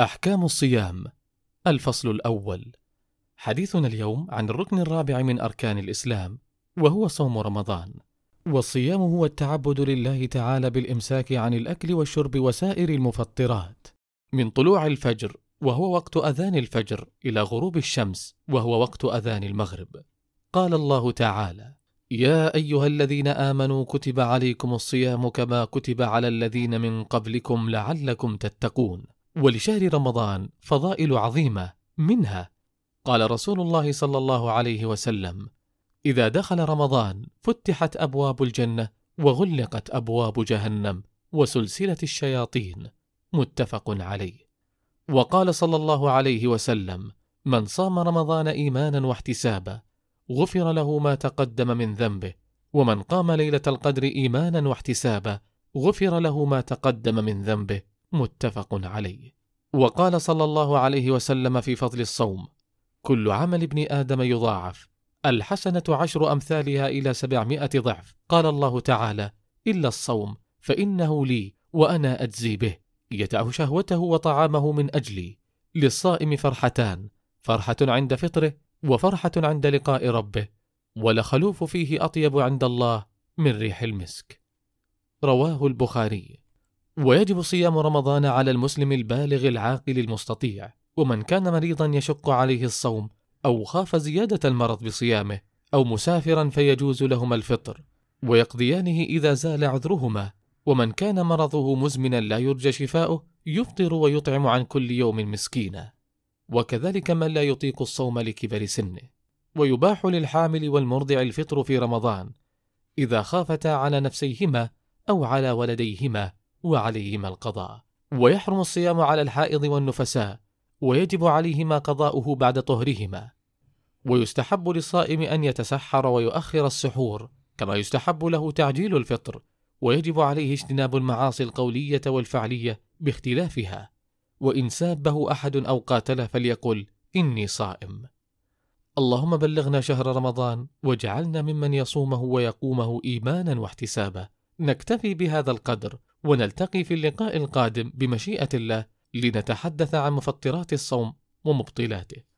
أحكام الصيام. الفصل الأول. حديثنا اليوم عن الركن الرابع من أركان الإسلام وهو صوم رمضان. والصيام هو التعبد لله تعالى بالإمساك عن الأكل والشرب وسائر المفطرات. من طلوع الفجر وهو وقت أذان الفجر إلى غروب الشمس وهو وقت أذان المغرب. قال الله تعالى يا أيها الذين آمنوا كتب عليكم الصيام كما كتب على الذين من قبلكم لعلكم تتقون. ولشهر رمضان فضائل عظيمة منها. قال رسول الله صلى الله عليه وسلم إذا دخل رمضان فتحت أبواب الجنة وغلقت أبواب جهنم وسلسلة الشياطين. متفق عليه. وقال صلى الله عليه وسلم من صام رمضان إيمانا واحتسابا غفر له ما تقدم من ذنبه ومن قام ليلة القدر إيمانا واحتسابا غفر له ما تقدم من ذنبه متفق عليه. وقال صلى الله عليه وسلم في فضل الصوم كل عمل ابن آدم يضاعف الحسنة عشر أمثالها إلى سبعمائة ضعف. قال الله تعالى إلا الصوم فإنه لي وأنا أجزي به. يدع شهوته وطعامه من أجلي. للصائم فرحتان فرحة عند فطره وفرحة عند لقاء ربه. ولخلوف فيه أطيب عند الله من ريح المسك. رواه البخاري. ويجب صيام رمضان على المسلم البالغ العاقل المستطيع ومن كان مريضا يشق عليه الصوم أو خاف زيادة المرض بصيامه أو مسافرا فيجوز لهما الفطر ويقضيانه إذا زال عذرهما ومن كان مرضه مزمنا لا يرجى شفاؤه يفطر ويطعم عن كل يوم مسكينا وكذلك من لا يطيق الصوم لكبر سنه. ويباح للحامل والمرضع الفطر في رمضان إذا خافتا على نفسيهما أو على ولديهما وعليهما القضاء ويحرم الصيام على الحائض والنفساء ويجب عليهما قضاؤه بعد طهرهما. ويستحب للصائم أن يتسحر ويؤخر السحور كما يستحب له تعجيل الفطر ويجب عليه اجتناب المعاصي القولية والفعلية باختلافها. وإن سابه أحد أو قاتله فليقل إني صائم. اللهم بلغنا شهر رمضان واجعلنا ممن يصومه ويقومه إيمانا واحتسابا. نكتفي بهذا القدر ونلتقي في اللقاء القادم بمشيئة الله لنتحدث عن مفطرات الصوم ومبطلاته.